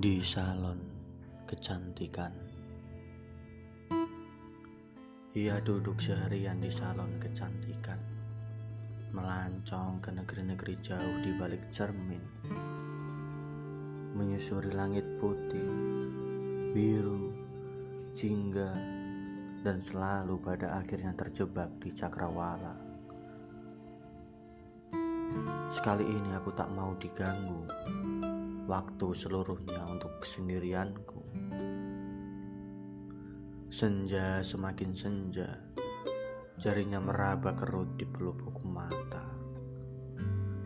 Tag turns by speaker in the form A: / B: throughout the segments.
A: di salon kecantikan. Ia duduk seharian di salon kecantikan, melancong ke negeri-negeri jauh di balik cermin, menyusuri langit putih, biru, jingga, dan selalu pada akhirnya terjebak di cakrawala. Sekali ini aku tak mau diganggu waktu seluruhnya untuk kesendirianku. Senja semakin senja, jarinya meraba kerut di pelupuk mata.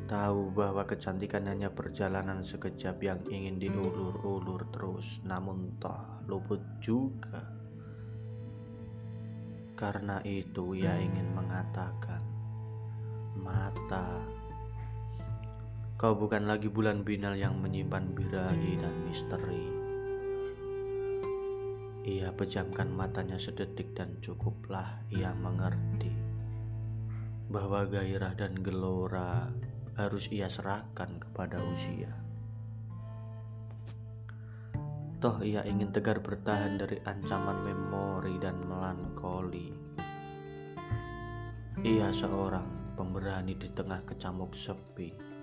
A: Tahu bahwa kecantikan hanya perjalanan sekejap yang ingin diulur-ulur terus, namun toh luput juga. Karena itu ia ingin mengatakan, mata Kau bukan lagi bulan binal yang menyimpan birahi dan misteri. Ia pejamkan matanya sedetik dan cukuplah ia mengerti bahwa gairah dan gelora harus ia serahkan kepada usia. Toh ia ingin tegar bertahan dari ancaman memori dan melankoli. Ia seorang pemberani di tengah kecamuk sepi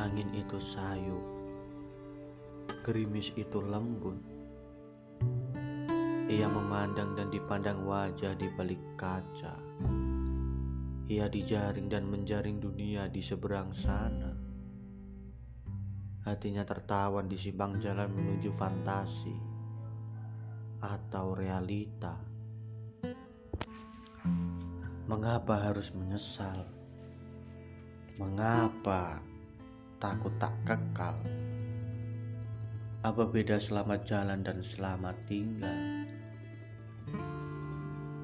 A: Angin itu sayu, gerimis itu lembut. Ia memandang dan dipandang wajah di balik kaca. Ia dijaring dan menjaring dunia di seberang sana. Hatinya tertawan di simpang jalan menuju fantasi atau realita. Mengapa harus menyesal? Mengapa takut tak kekal. Apa beda selamat jalan dan selamat tinggal?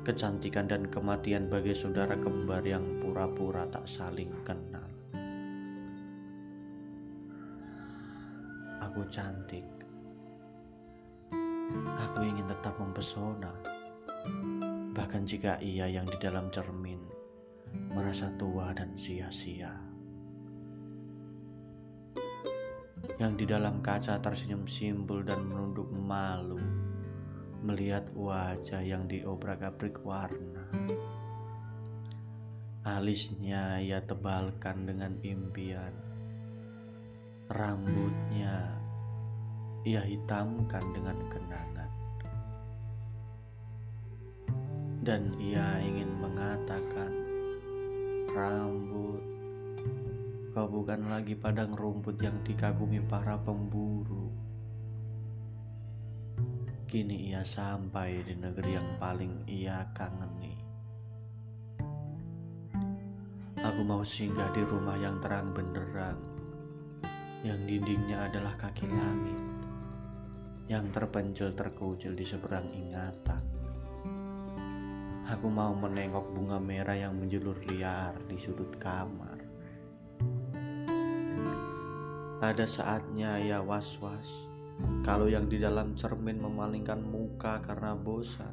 A: Kecantikan dan kematian bagi saudara kembar yang pura-pura tak saling kenal. Aku cantik. Aku ingin tetap mempesona. Bahkan jika ia yang di dalam cermin merasa tua dan sia-sia. Yang di dalam kaca tersenyum simpul dan menunduk malu melihat wajah yang diobrak-abrik warna. Alisnya ia tebalkan dengan impian. Rambutnya ia hitamkan dengan kenangan. Dan ia ingin mengatakan, rambut Kau bukan lagi padang rumput yang dikagumi para pemburu. Kini ia sampai di negeri yang paling ia kangeni. Aku mau singgah di rumah yang terang benderang, yang dindingnya adalah kaki langit, yang terpencil terkucil di seberang ingatan. Aku mau menengok bunga merah yang menjulur liar di sudut kamar ada saatnya ia was-was kalau yang di dalam cermin memalingkan muka karena bosan,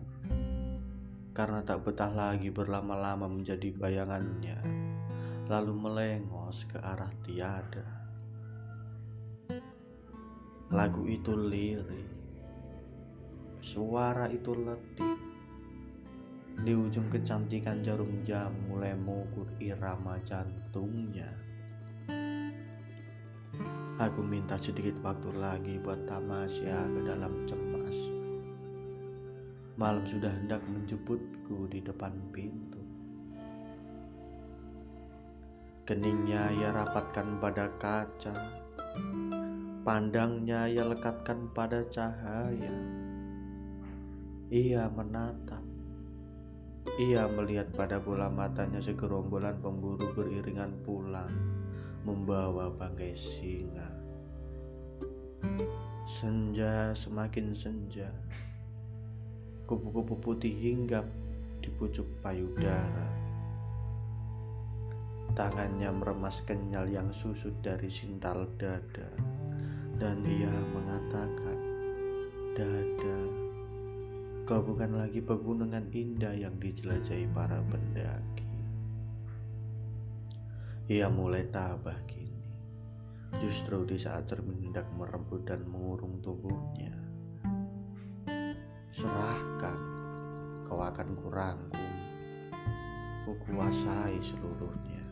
A: karena tak betah lagi berlama-lama menjadi bayangannya, lalu melengos ke arah tiada. Lagu itu lirik, suara itu letih. Di ujung kecantikan jarum jam mulai mengukur irama jantungnya. Aku minta sedikit waktu lagi buat tamasya ke dalam cemas. Malam sudah hendak menjemputku di depan pintu. Keningnya ia rapatkan pada kaca, pandangnya ia lekatkan pada cahaya. Ia menatap, ia melihat pada bola matanya segerombolan pemburu beriringan pulang membawa bangkai singa. Senja semakin senja, kupu-kupu putih hinggap di pucuk payudara. Tangannya meremas kenyal yang susut dari sintal dada, dan dia mengatakan, "Dada, kau bukan lagi pegunungan indah yang dijelajahi para pendaki." Ia mulai tabah kini, Justru di saat cermin hendak merebut dan mengurung tubuhnya, serahkan, kau akan kurangkum, kukuasai seluruhnya.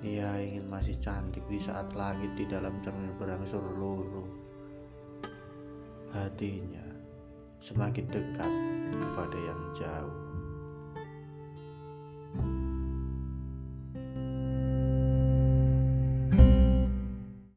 A: Ia ingin masih cantik di saat langit di dalam cermin berangsur luluh. Hatinya semakin dekat kepada yang jauh.